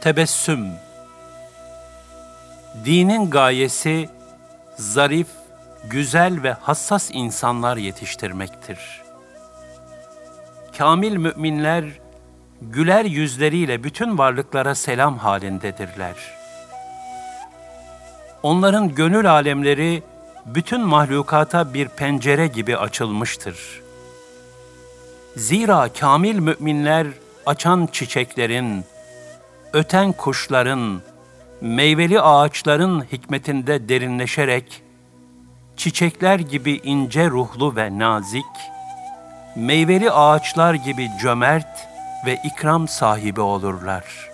Tebessüm Dinin gayesi zarif, güzel ve hassas insanlar yetiştirmektir. Kamil müminler güler yüzleriyle bütün varlıklara selam halindedirler. Onların gönül alemleri bütün mahlukata bir pencere gibi açılmıştır. Zira kamil müminler açan çiçeklerin, öten kuşların, meyveli ağaçların hikmetinde derinleşerek, çiçekler gibi ince ruhlu ve nazik, meyveli ağaçlar gibi cömert ve ikram sahibi olurlar.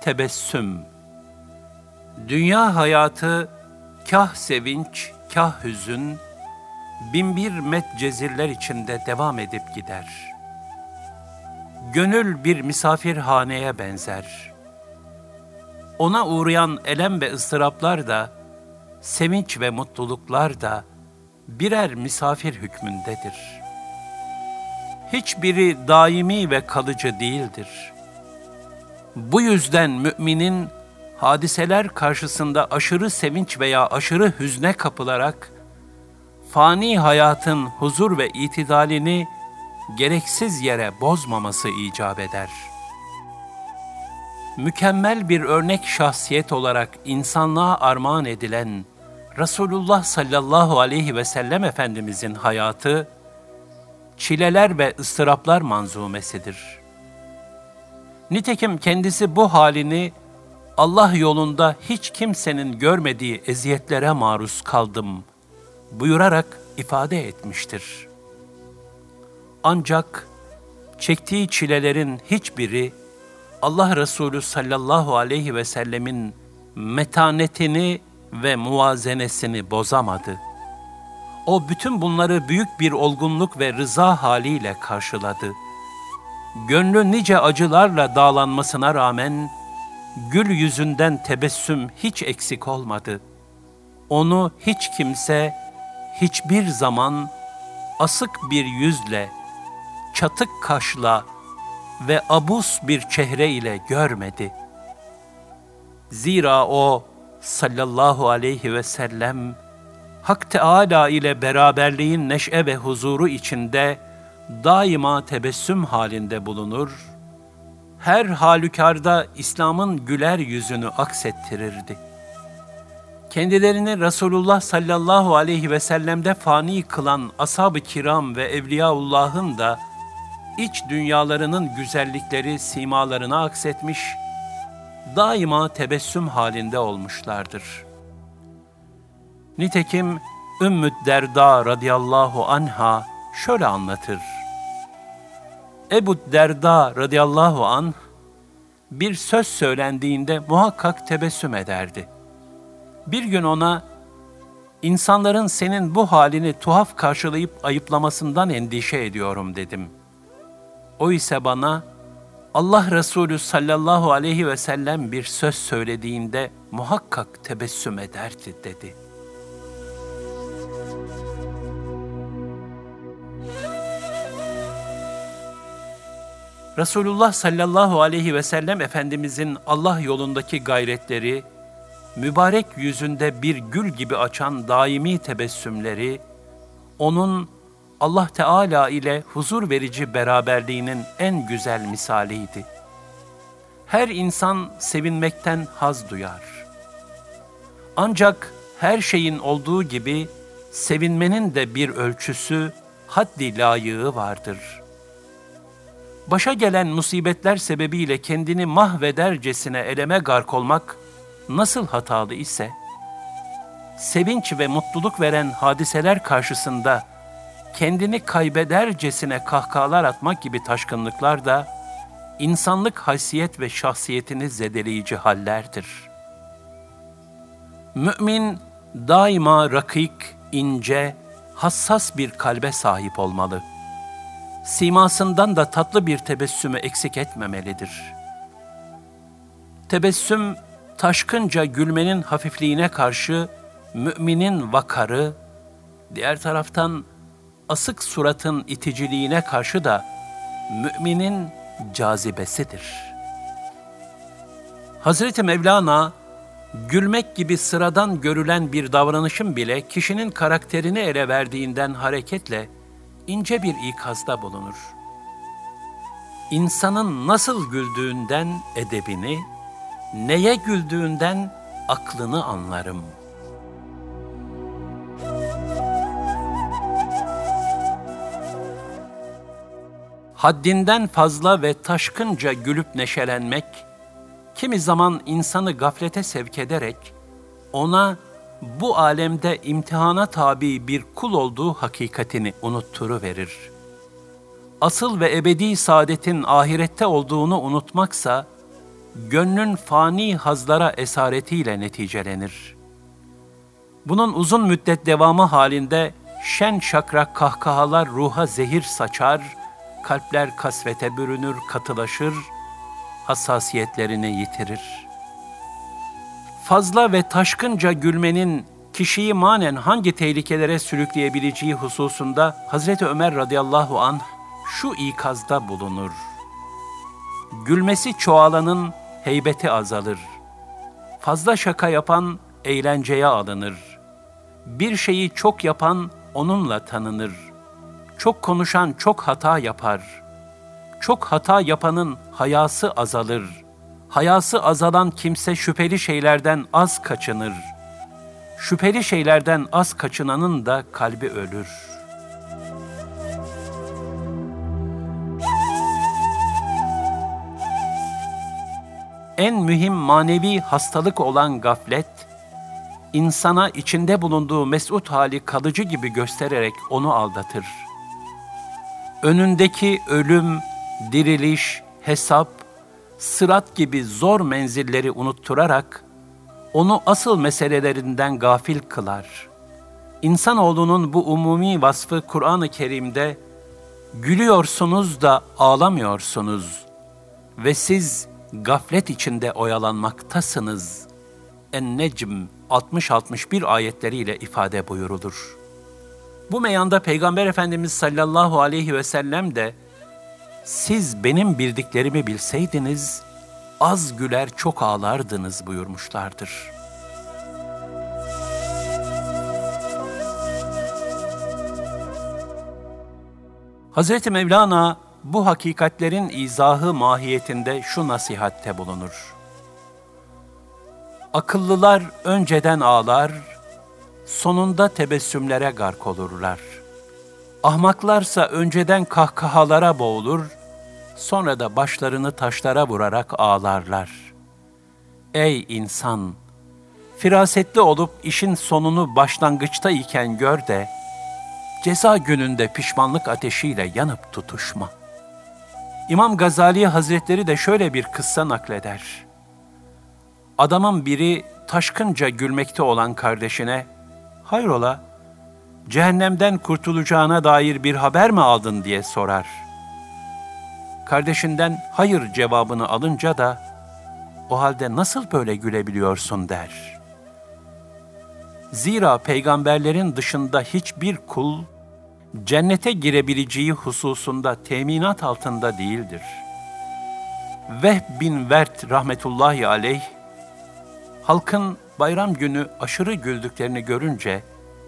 Tebessüm Dünya hayatı kah sevinç, kah hüzün, binbir met cezirler içinde devam edip gider. Gönül bir misafirhaneye benzer. Ona uğrayan elem ve ıstıraplar da, sevinç ve mutluluklar da birer misafir hükmündedir. Hiçbiri daimi ve kalıcı değildir. Bu yüzden müminin hadiseler karşısında aşırı sevinç veya aşırı hüzne kapılarak fani hayatın huzur ve itidalini gereksiz yere bozmaması icap eder. Mükemmel bir örnek şahsiyet olarak insanlığa armağan edilen Resulullah sallallahu aleyhi ve sellem Efendimizin hayatı, çileler ve ıstıraplar manzumesidir. Nitekim kendisi bu halini Allah yolunda hiç kimsenin görmediği eziyetlere maruz kaldım buyurarak ifade etmiştir. Ancak çektiği çilelerin hiçbiri Allah Resulü sallallahu aleyhi ve sellemin metanetini ve muvazenesini bozamadı. O bütün bunları büyük bir olgunluk ve rıza haliyle karşıladı. Gönlü nice acılarla dağlanmasına rağmen gül yüzünden tebessüm hiç eksik olmadı. Onu hiç kimse hiçbir zaman asık bir yüzle, çatık kaşla ve abus bir çehre ile görmedi. Zira o sallallahu aleyhi ve sellem Hak Teala ile beraberliğin neşe ve huzuru içinde daima tebessüm halinde bulunur, her halükarda İslam'ın güler yüzünü aksettirirdi. Kendilerini Resulullah sallallahu aleyhi ve sellem'de fani kılan ashab-ı kiram ve evliyaullah'ın da iç dünyalarının güzellikleri simalarına aksetmiş, daima tebessüm halinde olmuşlardır. Nitekim Ümmü Derda radıyallahu anha şöyle anlatır. Ebu Derda radıyallahu an bir söz söylendiğinde muhakkak tebessüm ederdi. Bir gün ona insanların senin bu halini tuhaf karşılayıp ayıplamasından endişe ediyorum dedim. O ise bana Allah Resulü sallallahu aleyhi ve sellem bir söz söylediğinde muhakkak tebessüm ederdi dedi.'' Resulullah sallallahu aleyhi ve sellem Efendimizin Allah yolundaki gayretleri, mübarek yüzünde bir gül gibi açan daimi tebessümleri, onun Allah Teala ile huzur verici beraberliğinin en güzel misaliydi. Her insan sevinmekten haz duyar. Ancak her şeyin olduğu gibi sevinmenin de bir ölçüsü, haddi layığı vardır.'' başa gelen musibetler sebebiyle kendini mahvedercesine eleme gark olmak nasıl hatalı ise, sevinç ve mutluluk veren hadiseler karşısında kendini kaybedercesine kahkahalar atmak gibi taşkınlıklar da insanlık haysiyet ve şahsiyetini zedeleyici hallerdir. Mümin daima rakik, ince, hassas bir kalbe sahip olmalı.'' simasından da tatlı bir tebessümü eksik etmemelidir. Tebessüm, taşkınca gülmenin hafifliğine karşı müminin vakarı, diğer taraftan asık suratın iticiliğine karşı da müminin cazibesidir. Hazreti Mevlana, gülmek gibi sıradan görülen bir davranışın bile kişinin karakterini ele verdiğinden hareketle ince bir ikazda bulunur. İnsanın nasıl güldüğünden edebini, neye güldüğünden aklını anlarım. Haddinden fazla ve taşkınca gülüp neşelenmek, kimi zaman insanı gaflete sevk ederek, ona bu alemde imtihana tabi bir kul olduğu hakikatini unutturuverir. Asıl ve ebedi saadetin ahirette olduğunu unutmaksa, gönlün fani hazlara esaretiyle neticelenir. Bunun uzun müddet devamı halinde şen şakrak kahkahalar ruha zehir saçar, kalpler kasvete bürünür, katılaşır, hassasiyetlerini yitirir. Fazla ve taşkınca gülmenin kişiyi manen hangi tehlikelere sürükleyebileceği hususunda Hazreti Ömer radıyallahu anh şu ikazda bulunur. Gülmesi çoğalanın heybeti azalır. Fazla şaka yapan eğlenceye alınır. Bir şeyi çok yapan onunla tanınır. Çok konuşan çok hata yapar. Çok hata yapanın hayası azalır. Hayası azalan kimse şüpheli şeylerden az kaçınır. Şüpheli şeylerden az kaçınanın da kalbi ölür.'' En mühim manevi hastalık olan gaflet, insana içinde bulunduğu mesut hali kalıcı gibi göstererek onu aldatır. Önündeki ölüm, diriliş, hesap, sırat gibi zor menzilleri unutturarak onu asıl meselelerinden gafil kılar. İnsanoğlunun bu umumi vasfı Kur'an-ı Kerim'de gülüyorsunuz da ağlamıyorsunuz ve siz gaflet içinde oyalanmaktasınız. En-Necm 60-61 ayetleriyle ifade buyurulur. Bu meyanda Peygamber Efendimiz sallallahu aleyhi ve sellem de siz benim bildiklerimi bilseydiniz az güler çok ağlardınız buyurmuşlardır. Hazreti Mevlana bu hakikatlerin izahı mahiyetinde şu nasihatte bulunur. Akıllılar önceden ağlar, sonunda tebessümlere gark olurlar. Ahmaklarsa önceden kahkahalara boğulur, sonra da başlarını taşlara vurarak ağlarlar. Ey insan! Firasetli olup işin sonunu başlangıçta iken gör de, ceza gününde pişmanlık ateşiyle yanıp tutuşma.'' İmam Gazali Hazretleri de şöyle bir kıssa nakleder. Adamın biri taşkınca gülmekte olan kardeşine, hayrola, cehennemden kurtulacağına dair bir haber mi aldın diye sorar. Kardeşinden hayır cevabını alınca da, o halde nasıl böyle gülebiliyorsun der. Zira peygamberlerin dışında hiçbir kul, cennete girebileceği hususunda teminat altında değildir. Vehb bin Vert rahmetullahi aleyh, halkın bayram günü aşırı güldüklerini görünce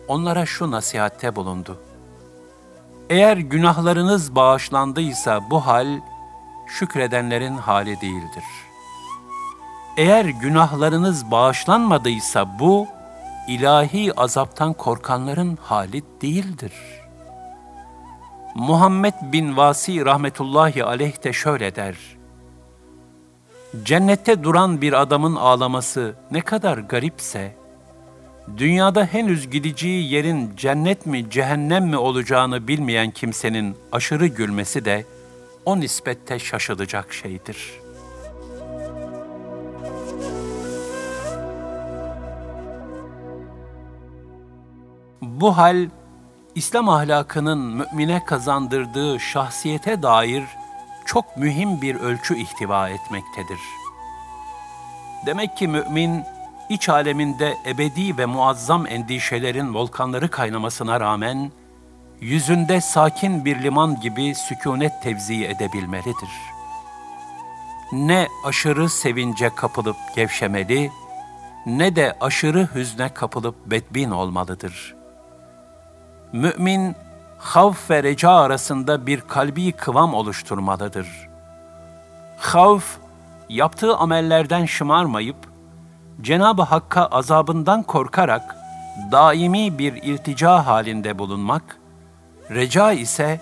onlara şu nasihatte bulundu. Eğer günahlarınız bağışlandıysa bu hal şükredenlerin hali değildir. Eğer günahlarınız bağışlanmadıysa bu ilahi azaptan korkanların hali değildir.'' Muhammed bin Vasi rahmetullahi aleyh de şöyle der. Cennette duran bir adamın ağlaması ne kadar garipse, dünyada henüz gideceği yerin cennet mi cehennem mi olacağını bilmeyen kimsenin aşırı gülmesi de o nispette şaşılacak şeydir. Bu hal İslam ahlakının mümine kazandırdığı şahsiyete dair çok mühim bir ölçü ihtiva etmektedir. Demek ki mümin, iç aleminde ebedi ve muazzam endişelerin volkanları kaynamasına rağmen, yüzünde sakin bir liman gibi sükunet tevzi edebilmelidir. Ne aşırı sevince kapılıp gevşemeli, ne de aşırı hüzne kapılıp bedbin olmalıdır. Mümin, havf ve reca arasında bir kalbi kıvam oluşturmalıdır. Havf, yaptığı amellerden şımarmayıp, Cenab-ı Hakk'a azabından korkarak daimi bir iltica halinde bulunmak, reca ise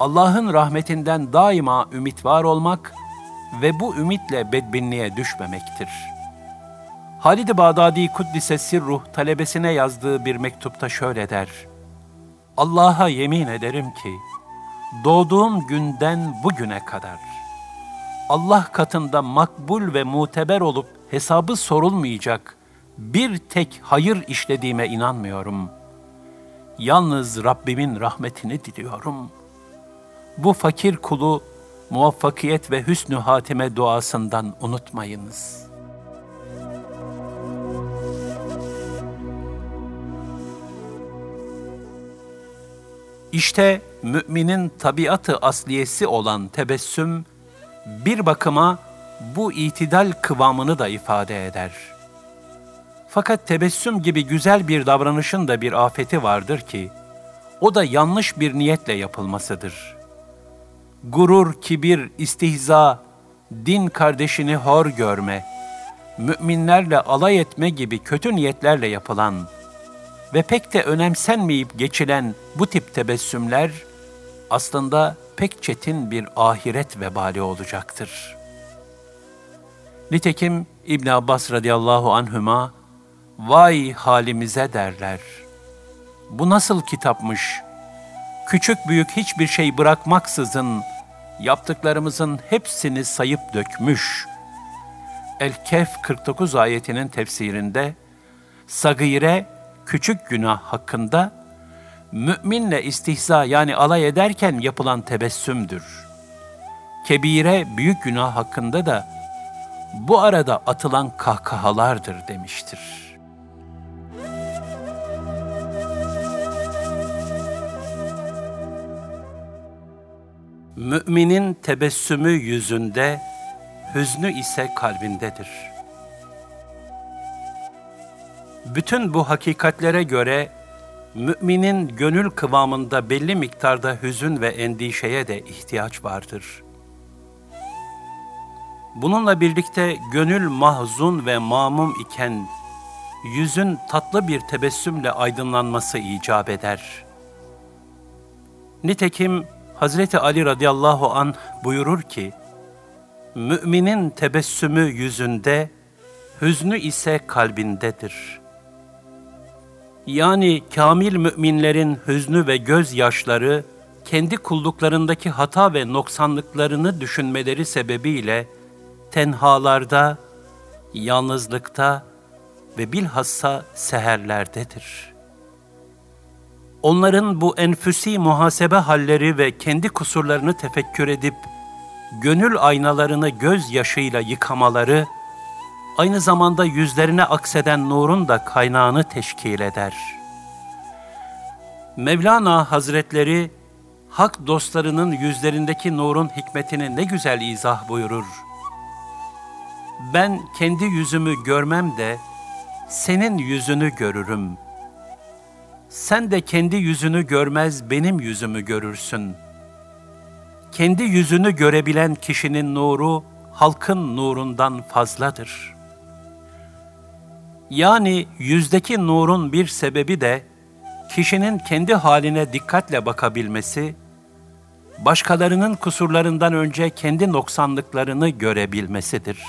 Allah'ın rahmetinden daima ümit var olmak ve bu ümitle bedbinliğe düşmemektir. Halid-i Bağdadi Kuddise Sirruh talebesine yazdığı bir mektupta şöyle der. Allah'a yemin ederim ki, doğduğum günden bugüne kadar, Allah katında makbul ve muteber olup hesabı sorulmayacak bir tek hayır işlediğime inanmıyorum. Yalnız Rabbimin rahmetini diliyorum. Bu fakir kulu muvaffakiyet ve hüsnü hatime duasından unutmayınız. İşte müminin tabiatı asliyesi olan tebessüm, bir bakıma bu itidal kıvamını da ifade eder. Fakat tebessüm gibi güzel bir davranışın da bir afeti vardır ki, o da yanlış bir niyetle yapılmasıdır. Gurur, kibir, istihza, din kardeşini hor görme, müminlerle alay etme gibi kötü niyetlerle yapılan ve pek de önemsenmeyip geçilen bu tip tebessümler aslında pek çetin bir ahiret vebali olacaktır. Nitekim İbn Abbas radıyallahu anhüma vay halimize derler. Bu nasıl kitapmış? Küçük büyük hiçbir şey bırakmaksızın yaptıklarımızın hepsini sayıp dökmüş. El-Kehf 49 ayetinin tefsirinde sagire küçük günah hakkında müminle istihza yani alay ederken yapılan tebessümdür. Kebire büyük günah hakkında da bu arada atılan kahkahalardır demiştir. Müminin tebessümü yüzünde, hüznü ise kalbindedir. Bütün bu hakikatlere göre müminin gönül kıvamında belli miktarda hüzün ve endişeye de ihtiyaç vardır. Bununla birlikte gönül mahzun ve mamum iken yüzün tatlı bir tebessümle aydınlanması icap eder. Nitekim Hazreti Ali radıyallahu an buyurur ki, Müminin tebessümü yüzünde, hüznü ise kalbindedir.'' Yani kamil müminlerin hüznü ve gözyaşları, kendi kulluklarındaki hata ve noksanlıklarını düşünmeleri sebebiyle tenhalarda, yalnızlıkta ve bilhassa seherlerdedir. Onların bu enfüsi muhasebe halleri ve kendi kusurlarını tefekkür edip, gönül aynalarını göz yaşıyla yıkamaları, aynı zamanda yüzlerine akseden nurun da kaynağını teşkil eder. Mevlana Hazretleri, hak dostlarının yüzlerindeki nurun hikmetini ne güzel izah buyurur. Ben kendi yüzümü görmem de, senin yüzünü görürüm. Sen de kendi yüzünü görmez benim yüzümü görürsün. Kendi yüzünü görebilen kişinin nuru, halkın nurundan fazladır.'' Yani yüzdeki nurun bir sebebi de kişinin kendi haline dikkatle bakabilmesi, başkalarının kusurlarından önce kendi noksanlıklarını görebilmesidir.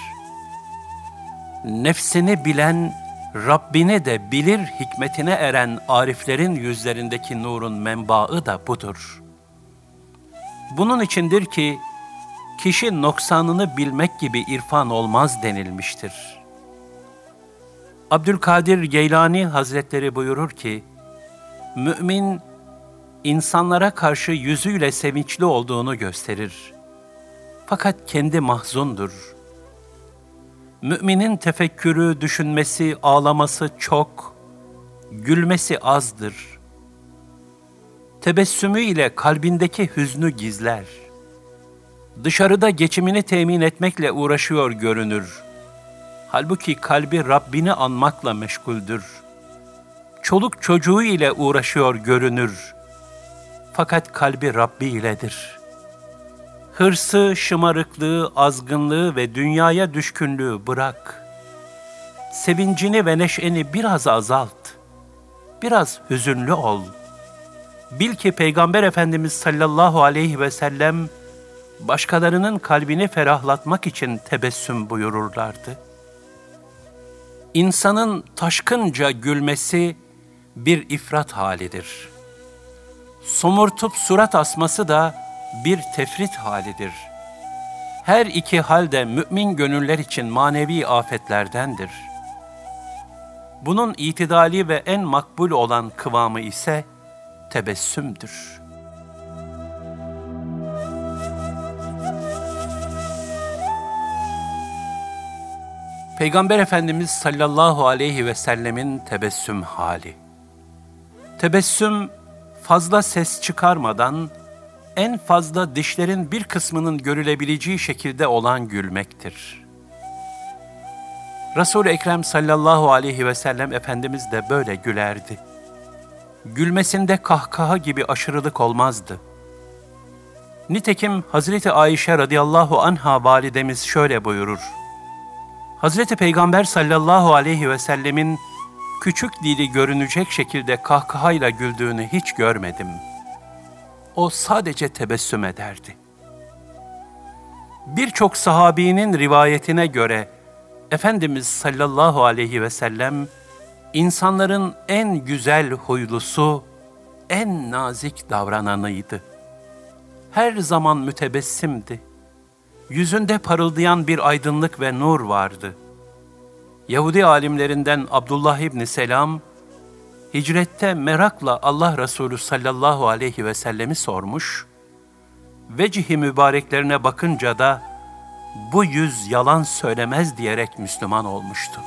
Nefsini bilen, Rabbini de bilir hikmetine eren ariflerin yüzlerindeki nurun menbaı da budur. Bunun içindir ki, kişi noksanını bilmek gibi irfan olmaz denilmiştir.'' Abdülkadir Geylani Hazretleri buyurur ki, Mümin, insanlara karşı yüzüyle sevinçli olduğunu gösterir. Fakat kendi mahzundur. Müminin tefekkürü, düşünmesi, ağlaması çok, gülmesi azdır. tebessümü ile kalbindeki hüznü gizler. Dışarıda geçimini temin etmekle uğraşıyor görünür. Halbuki kalbi Rabbini anmakla meşguldür. Çoluk çocuğu ile uğraşıyor görünür. Fakat kalbi Rabbi iledir. Hırsı, şımarıklığı, azgınlığı ve dünyaya düşkünlüğü bırak. Sevincini ve neşeni biraz azalt. Biraz hüzünlü ol. Bil ki Peygamber Efendimiz sallallahu aleyhi ve sellem başkalarının kalbini ferahlatmak için tebessüm buyururlardı. İnsanın taşkınca gülmesi bir ifrat halidir. Somurtup surat asması da bir tefrit halidir. Her iki halde mümin gönüller için manevi afetlerdendir. Bunun itidali ve en makbul olan kıvamı ise tebessümdür.'' Peygamber Efendimiz sallallahu aleyhi ve sellemin tebessüm hali. Tebessüm fazla ses çıkarmadan en fazla dişlerin bir kısmının görülebileceği şekilde olan gülmektir. Resul-i Ekrem sallallahu aleyhi ve sellem Efendimiz de böyle gülerdi. Gülmesinde kahkaha gibi aşırılık olmazdı. Nitekim Hazreti Ayşe radıyallahu anha validemiz şöyle buyurur. Hazreti Peygamber sallallahu aleyhi ve sellemin küçük dili görünecek şekilde kahkahayla güldüğünü hiç görmedim. O sadece tebessüm ederdi. Birçok sahabinin rivayetine göre Efendimiz sallallahu aleyhi ve sellem insanların en güzel huylusu, en nazik davrananıydı. Her zaman mütebessimdi yüzünde parıldayan bir aydınlık ve nur vardı. Yahudi alimlerinden Abdullah İbni Selam, hicrette merakla Allah Resulü sallallahu aleyhi ve sellemi sormuş, vecihi mübareklerine bakınca da bu yüz yalan söylemez diyerek Müslüman olmuştu.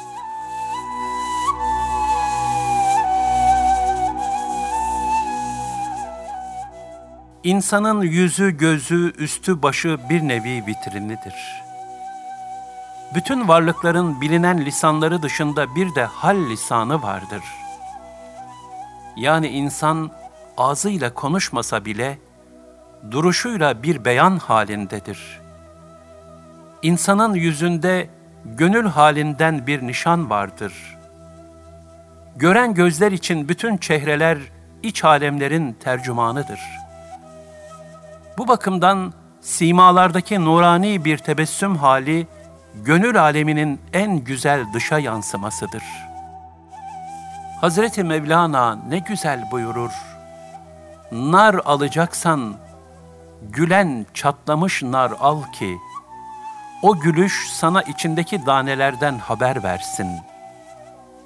İnsanın yüzü, gözü, üstü, başı bir nevi vitrinidir. Bütün varlıkların bilinen lisanları dışında bir de hal lisanı vardır. Yani insan ağzıyla konuşmasa bile duruşuyla bir beyan halindedir. İnsanın yüzünde gönül halinden bir nişan vardır. Gören gözler için bütün çehreler iç alemlerin tercümanıdır.'' Bu bakımdan simalardaki nurani bir tebessüm hali, gönül aleminin en güzel dışa yansımasıdır. Hazreti Mevlana ne güzel buyurur. Nar alacaksan, gülen çatlamış nar al ki, o gülüş sana içindeki danelerden haber versin.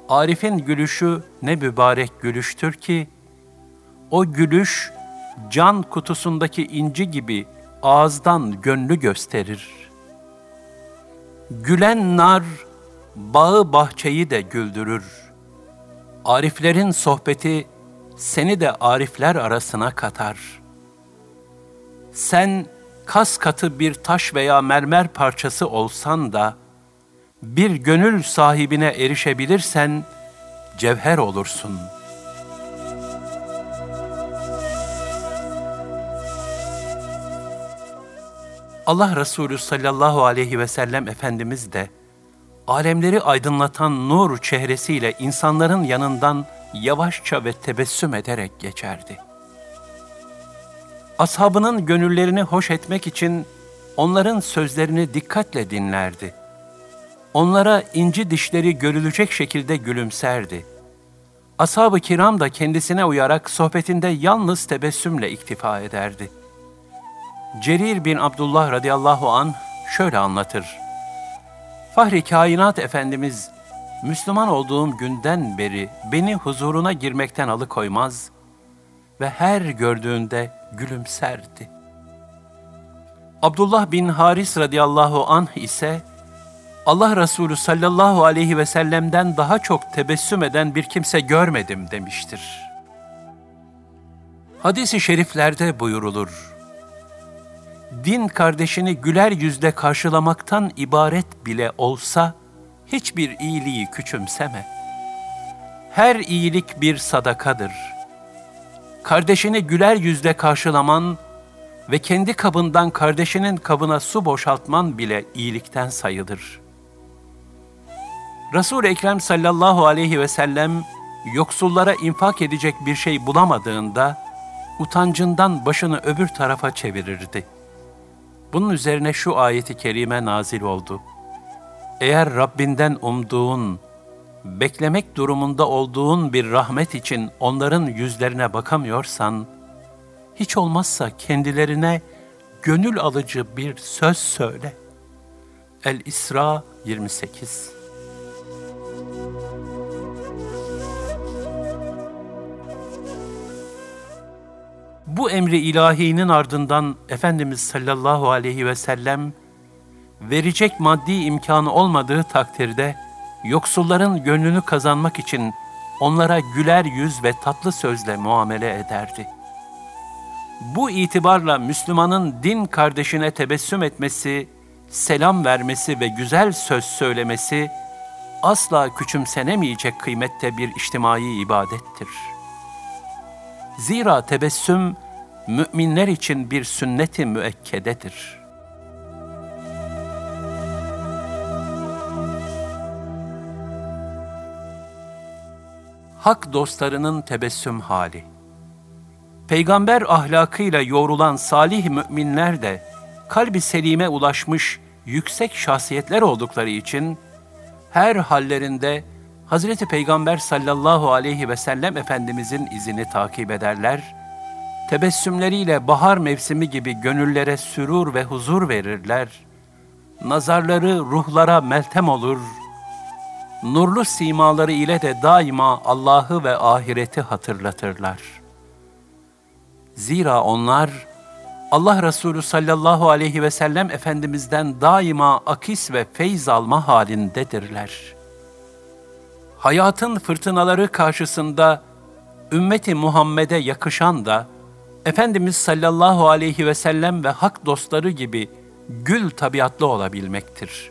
Arif'in gülüşü ne mübarek gülüştür ki, o gülüş can kutusundaki inci gibi ağızdan gönlü gösterir. Gülen nar, bağı bahçeyi de güldürür. Ariflerin sohbeti seni de arifler arasına katar. Sen kas katı bir taş veya mermer parçası olsan da, bir gönül sahibine erişebilirsen, cevher olursun.'' Allah Resulü sallallahu aleyhi ve sellem Efendimiz de alemleri aydınlatan nur çehresiyle insanların yanından yavaşça ve tebessüm ederek geçerdi. Ashabının gönüllerini hoş etmek için onların sözlerini dikkatle dinlerdi. Onlara inci dişleri görülecek şekilde gülümserdi. Ashab-ı kiram da kendisine uyarak sohbetinde yalnız tebessümle iktifa ederdi.'' Cerir bin Abdullah radıyallahu an şöyle anlatır. Fahri kainat Efendimiz, Müslüman olduğum günden beri beni huzuruna girmekten alıkoymaz ve her gördüğünde gülümserdi. Abdullah bin Haris radıyallahu anh ise, Allah Resulü sallallahu aleyhi ve sellem'den daha çok tebessüm eden bir kimse görmedim demiştir.'' Hadis-i şeriflerde buyurulur. Din kardeşini güler yüzle karşılamaktan ibaret bile olsa, hiçbir iyiliği küçümseme. Her iyilik bir sadakadır. Kardeşini güler yüzle karşılaman ve kendi kabından kardeşinin kabına su boşaltman bile iyilikten sayılır. Resul-i Ekrem sallallahu aleyhi ve sellem yoksullara infak edecek bir şey bulamadığında utancından başını öbür tarafa çevirirdi. Bunun üzerine şu ayeti kerime nazil oldu. Eğer Rabbinden umduğun, beklemek durumunda olduğun bir rahmet için onların yüzlerine bakamıyorsan, hiç olmazsa kendilerine gönül alıcı bir söz söyle. El-İsra 28 Bu emri ilahinin ardından Efendimiz sallallahu aleyhi ve sellem verecek maddi imkanı olmadığı takdirde yoksulların gönlünü kazanmak için onlara güler yüz ve tatlı sözle muamele ederdi. Bu itibarla Müslümanın din kardeşine tebessüm etmesi, selam vermesi ve güzel söz söylemesi asla küçümsenemeyecek kıymette bir içtimai ibadettir. Zira tebessüm müminler için bir sünnet-i müekkededir. Hak dostlarının tebessüm hali Peygamber ahlakıyla yoğrulan salih müminler de kalbi selime ulaşmış yüksek şahsiyetler oldukları için her hallerinde Hazreti Peygamber sallallahu aleyhi ve sellem Efendimizin izini takip ederler tebessümleriyle bahar mevsimi gibi gönüllere sürur ve huzur verirler. Nazarları ruhlara meltem olur. Nurlu simaları ile de daima Allah'ı ve ahireti hatırlatırlar. Zira onlar Allah Resulü sallallahu aleyhi ve sellem Efendimiz'den daima akis ve feyz alma halindedirler. Hayatın fırtınaları karşısında ümmeti Muhammed'e yakışan da Efendimiz sallallahu aleyhi ve sellem ve hak dostları gibi gül tabiatlı olabilmektir.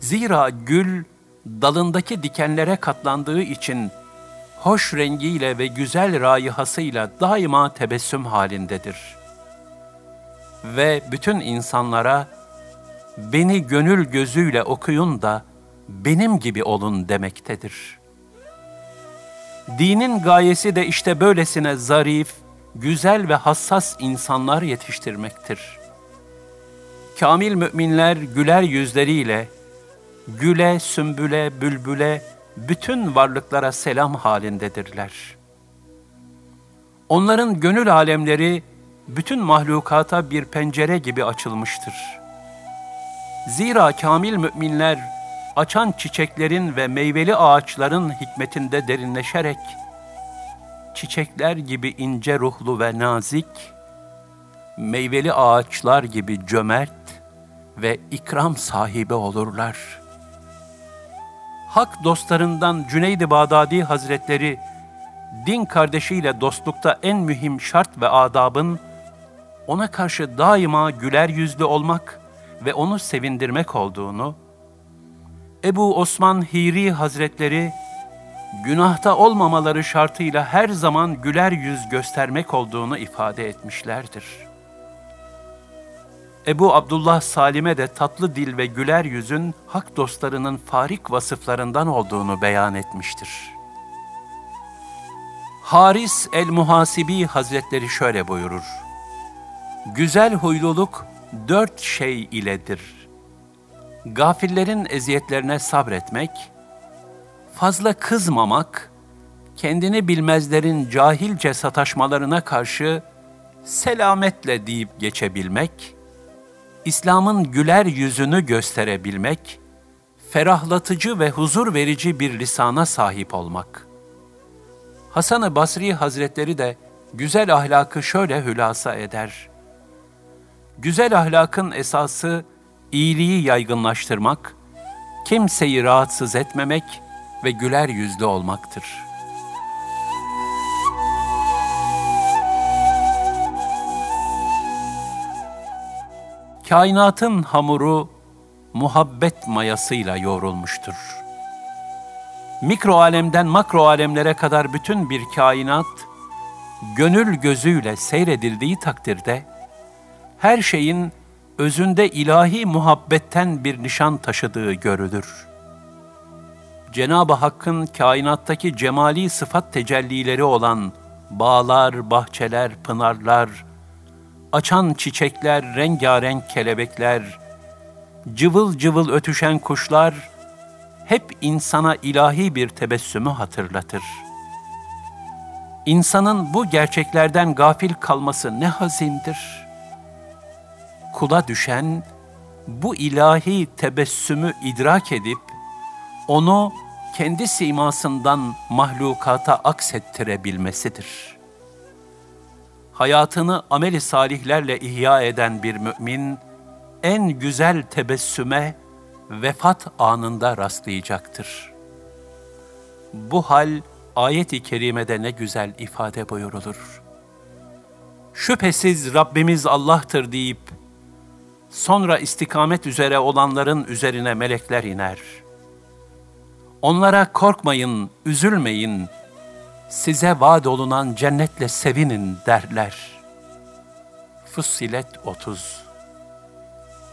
Zira gül dalındaki dikenlere katlandığı için hoş rengiyle ve güzel rayihasıyla daima tebessüm halindedir. Ve bütün insanlara beni gönül gözüyle okuyun da benim gibi olun demektedir. Dinin gayesi de işte böylesine zarif, güzel ve hassas insanlar yetiştirmektir. Kamil müminler güler yüzleriyle, güle, sümbüle, bülbüle, bütün varlıklara selam halindedirler. Onların gönül alemleri bütün mahlukata bir pencere gibi açılmıştır. Zira kamil müminler açan çiçeklerin ve meyveli ağaçların hikmetinde derinleşerek çiçekler gibi ince ruhlu ve nazik, meyveli ağaçlar gibi cömert ve ikram sahibi olurlar. Hak dostlarından Cüneyd-i Bağdadi Hazretleri, din kardeşiyle dostlukta en mühim şart ve adabın, ona karşı daima güler yüzlü olmak ve onu sevindirmek olduğunu, Ebu Osman Hiri Hazretleri, günahta olmamaları şartıyla her zaman güler yüz göstermek olduğunu ifade etmişlerdir. Ebu Abdullah Salim'e de tatlı dil ve güler yüzün hak dostlarının farik vasıflarından olduğunu beyan etmiştir. Haris el-Muhasibi Hazretleri şöyle buyurur. Güzel huyluluk dört şey iledir. Gafillerin eziyetlerine sabretmek, fazla kızmamak, kendini bilmezlerin cahilce sataşmalarına karşı selametle deyip geçebilmek, İslam'ın güler yüzünü gösterebilmek, ferahlatıcı ve huzur verici bir lisana sahip olmak. Hasan-ı Basri Hazretleri de güzel ahlakı şöyle hülasa eder. Güzel ahlakın esası iyiliği yaygınlaştırmak, kimseyi rahatsız etmemek ve güler yüzlü olmaktır. Kainatın hamuru muhabbet mayasıyla yoğrulmuştur. Mikro alemden makro alemlere kadar bütün bir kainat gönül gözüyle seyredildiği takdirde her şeyin özünde ilahi muhabbetten bir nişan taşıdığı görülür. Cenab-ı Hakk'ın kainattaki cemali sıfat tecellileri olan bağlar, bahçeler, pınarlar, açan çiçekler, rengarenk kelebekler, cıvıl cıvıl ötüşen kuşlar, hep insana ilahi bir tebessümü hatırlatır. İnsanın bu gerçeklerden gafil kalması ne hazindir. Kula düşen bu ilahi tebessümü idrak edip onu kendi simasından mahlukata aksettirebilmesidir. Hayatını ameli salihlerle ihya eden bir mümin, en güzel tebessüme vefat anında rastlayacaktır. Bu hal ayet-i kerimede ne güzel ifade buyurulur. Şüphesiz Rabbimiz Allah'tır deyip, sonra istikamet üzere olanların üzerine melekler iner.'' Onlara korkmayın, üzülmeyin, size vaat olunan cennetle sevinin derler. Fussilet 30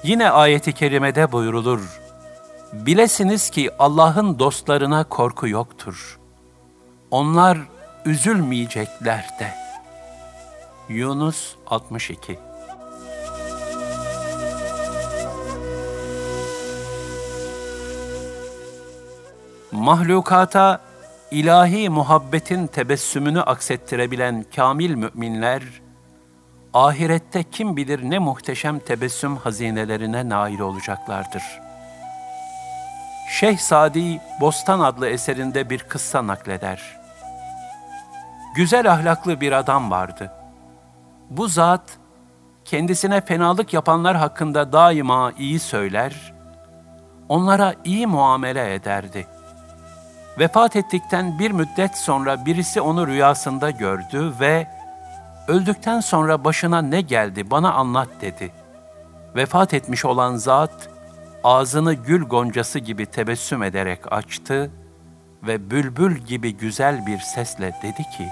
Yine ayeti kerimede buyurulur, Bilesiniz ki Allah'ın dostlarına korku yoktur. Onlar üzülmeyecekler de. Yunus 62 mahlukata ilahi muhabbetin tebessümünü aksettirebilen kamil müminler, ahirette kim bilir ne muhteşem tebessüm hazinelerine nail olacaklardır. Şeyh Sadi Bostan adlı eserinde bir kıssa nakleder. Güzel ahlaklı bir adam vardı. Bu zat, kendisine fenalık yapanlar hakkında daima iyi söyler, onlara iyi muamele ederdi.'' Vefat ettikten bir müddet sonra birisi onu rüyasında gördü ve öldükten sonra başına ne geldi bana anlat dedi. Vefat etmiş olan zat ağzını gül goncası gibi tebessüm ederek açtı ve bülbül gibi güzel bir sesle dedi ki,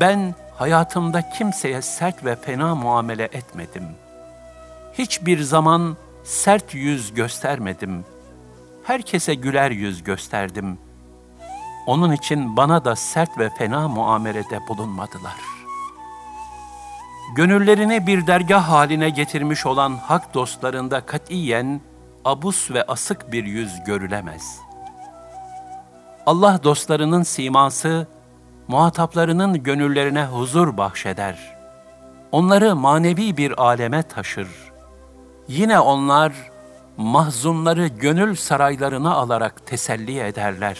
ben hayatımda kimseye sert ve fena muamele etmedim. Hiçbir zaman sert yüz göstermedim.'' Herkese güler yüz gösterdim. Onun için bana da sert ve fena muamelede bulunmadılar. Gönüllerini bir dergah haline getirmiş olan hak dostlarında katiyen abus ve asık bir yüz görülemez. Allah dostlarının siması, muhataplarının gönüllerine huzur bahşeder. Onları manevi bir aleme taşır. Yine onlar, mahzunları gönül saraylarına alarak teselli ederler.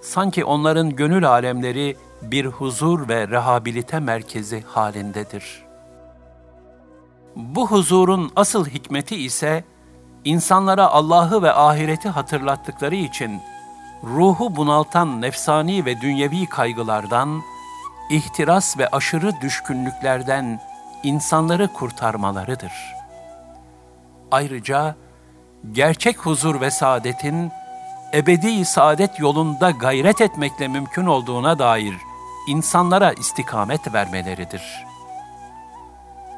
Sanki onların gönül alemleri bir huzur ve rehabilite merkezi halindedir. Bu huzurun asıl hikmeti ise insanlara Allah'ı ve ahireti hatırlattıkları için ruhu bunaltan nefsani ve dünyevi kaygılardan, ihtiras ve aşırı düşkünlüklerden insanları kurtarmalarıdır.'' Ayrıca gerçek huzur ve saadetin ebedi saadet yolunda gayret etmekle mümkün olduğuna dair insanlara istikamet vermeleridir.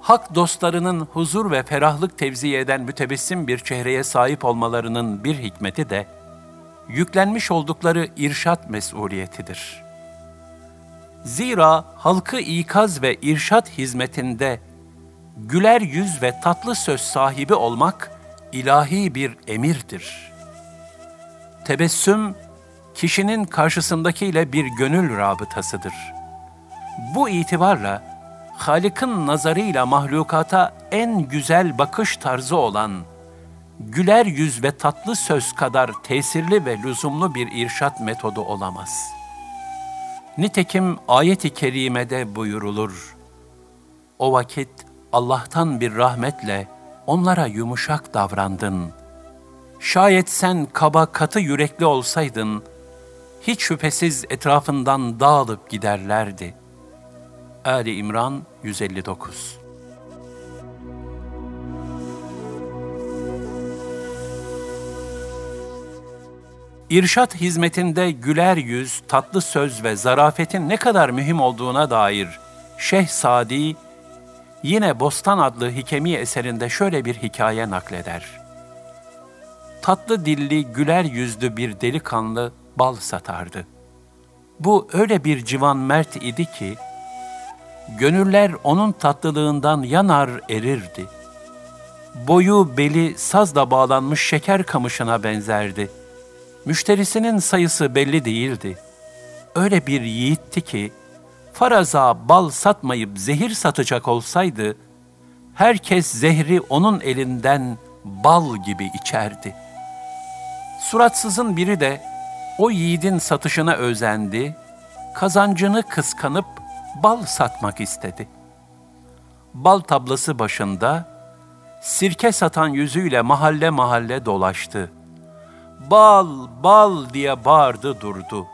Hak dostlarının huzur ve ferahlık tevzi eden mütebessim bir çehreye sahip olmalarının bir hikmeti de, yüklenmiş oldukları irşat mesuliyetidir. Zira halkı ikaz ve irşat hizmetinde güler yüz ve tatlı söz sahibi olmak ilahi bir emirdir. Tebessüm, kişinin karşısındakiyle bir gönül rabıtasıdır. Bu itibarla, Halık'ın nazarıyla mahlukata en güzel bakış tarzı olan, güler yüz ve tatlı söz kadar tesirli ve lüzumlu bir irşat metodu olamaz. Nitekim ayet-i kerimede buyurulur. O vakit Allah'tan bir rahmetle onlara yumuşak davrandın. Şayet sen kaba katı yürekli olsaydın, hiç şüphesiz etrafından dağılıp giderlerdi. Ali İmran 159 İrşat hizmetinde güler yüz, tatlı söz ve zarafetin ne kadar mühim olduğuna dair Şeyh Sadi yine Bostan adlı hikemi eserinde şöyle bir hikaye nakleder. Tatlı dilli, güler yüzlü bir delikanlı bal satardı. Bu öyle bir civan mert idi ki, gönüller onun tatlılığından yanar erirdi. Boyu beli sazla bağlanmış şeker kamışına benzerdi. Müşterisinin sayısı belli değildi. Öyle bir yiğitti ki, faraza bal satmayıp zehir satacak olsaydı, herkes zehri onun elinden bal gibi içerdi. Suratsızın biri de o yiğidin satışına özendi, kazancını kıskanıp bal satmak istedi. Bal tablası başında sirke satan yüzüyle mahalle mahalle dolaştı. Bal, bal diye bağırdı durdu.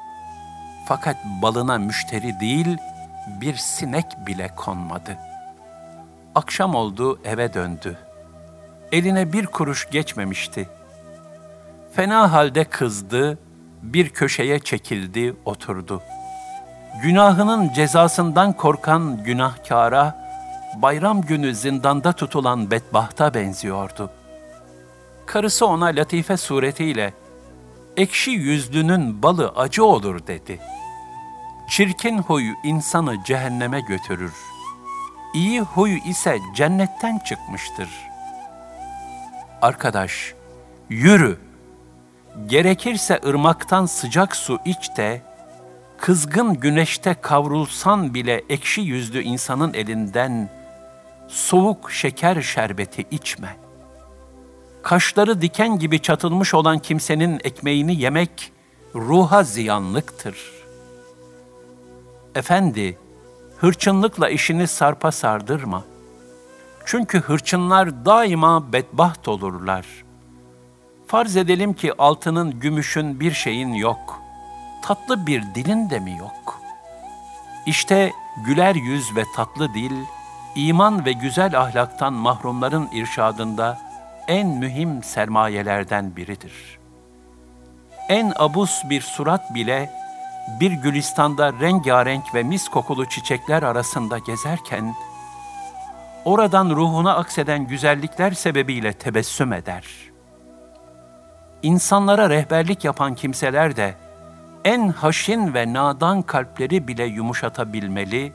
Fakat balına müşteri değil, bir sinek bile konmadı. Akşam oldu, eve döndü. Eline bir kuruş geçmemişti. Fena halde kızdı, bir köşeye çekildi, oturdu. Günahının cezasından korkan günahkara, bayram günü zindanda tutulan bedbahta benziyordu. Karısı ona latife suretiyle, ekşi yüzlünün balı acı olur dedi. Çirkin huy insanı cehenneme götürür. İyi huy ise cennetten çıkmıştır. Arkadaş, yürü. Gerekirse ırmaktan sıcak su iç de, kızgın güneşte kavrulsan bile ekşi yüzlü insanın elinden soğuk şeker şerbeti içme. Kaşları diken gibi çatılmış olan kimsenin ekmeğini yemek ruha ziyanlıktır. Efendi, hırçınlıkla işini sarpa sardırma. Çünkü hırçınlar daima bedbaht olurlar. Farz edelim ki altının, gümüşün bir şeyin yok. Tatlı bir dilin de mi yok? İşte güler yüz ve tatlı dil, iman ve güzel ahlaktan mahrumların irşadında en mühim sermayelerden biridir. En abus bir surat bile bir gülistanda rengarenk ve mis kokulu çiçekler arasında gezerken, oradan ruhuna akseden güzellikler sebebiyle tebessüm eder. İnsanlara rehberlik yapan kimseler de, en haşin ve nadan kalpleri bile yumuşatabilmeli,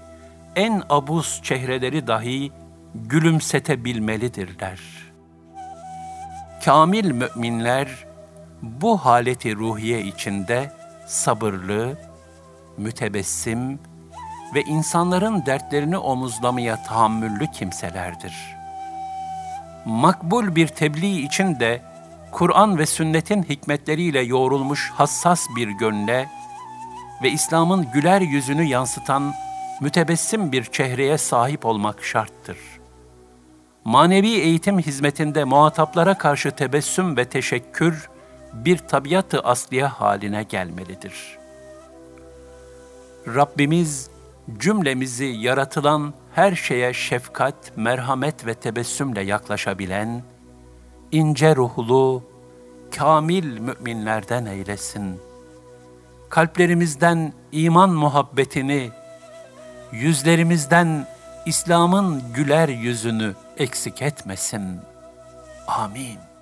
en abuz çehreleri dahi gülümsetebilmelidirler. Kamil müminler bu haleti ruhiye içinde sabırlı, mütebessim ve insanların dertlerini omuzlamaya tahammüllü kimselerdir. Makbul bir tebliğ için de Kur'an ve sünnetin hikmetleriyle yoğrulmuş hassas bir gönle ve İslam'ın güler yüzünü yansıtan mütebessim bir çehreye sahip olmak şarttır. Manevi eğitim hizmetinde muhataplara karşı tebessüm ve teşekkür bir tabiatı asliye haline gelmelidir. Rabbimiz cümlemizi yaratılan her şeye şefkat, merhamet ve tebessümle yaklaşabilen, ince ruhlu, kamil müminlerden eylesin. Kalplerimizden iman muhabbetini, yüzlerimizden İslam'ın güler yüzünü eksik etmesin. Amin.